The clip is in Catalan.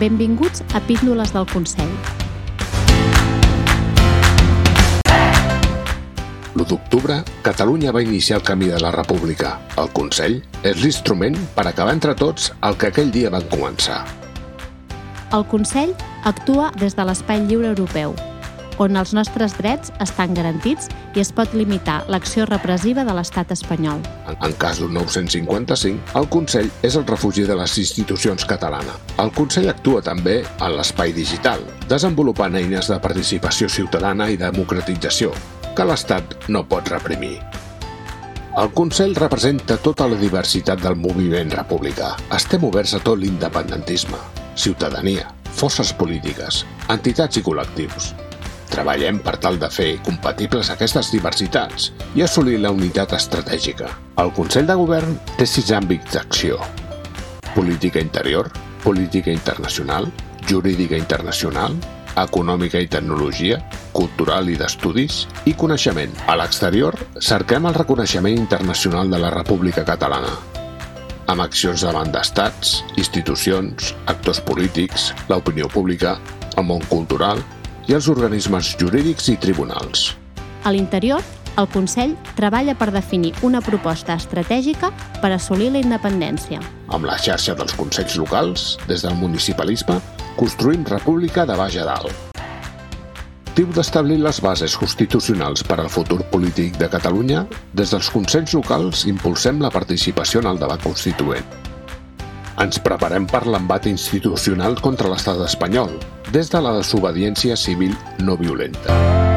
Benvinguts a Píndoles del Consell. L'1 d'octubre, Catalunya va iniciar el camí de la República. El Consell és l'instrument per acabar entre tots el que aquell dia van començar. El Consell actua des de l'Espai Lliure Europeu, on els nostres drets estan garantits i es pot limitar l'acció repressiva de l'estat espanyol. En, cas d'un 955, el Consell és el refugi de les institucions catalanes. El Consell actua també en l'espai digital, desenvolupant eines de participació ciutadana i democratització, que l'Estat no pot reprimir. El Consell representa tota la diversitat del moviment republicà. Estem oberts a tot l'independentisme, ciutadania, forces polítiques, entitats i col·lectius. Treballem per tal de fer compatibles aquestes diversitats i assolir la unitat estratègica. El Consell de Govern té sis àmbits d'acció. Política interior, política internacional, jurídica internacional, econòmica i tecnologia, cultural i d'estudis i coneixement. A l'exterior, cerquem el reconeixement internacional de la República Catalana, amb accions davant d'estats, institucions, actors polítics, l'opinió pública, el món cultural i els organismes jurídics i tribunals. A l'interior, el Consell treballa per definir una proposta estratègica per assolir la independència. Amb la xarxa dels consells locals, des del municipalisme, construïm república de baix a dalt. Diu d'establir les bases constitucionals per al futur polític de Catalunya, des dels consells locals impulsem la participació en el debat constituent. Ens preparem per l'embat institucional contra l'estat espanyol, des de la desobediència civil no violenta.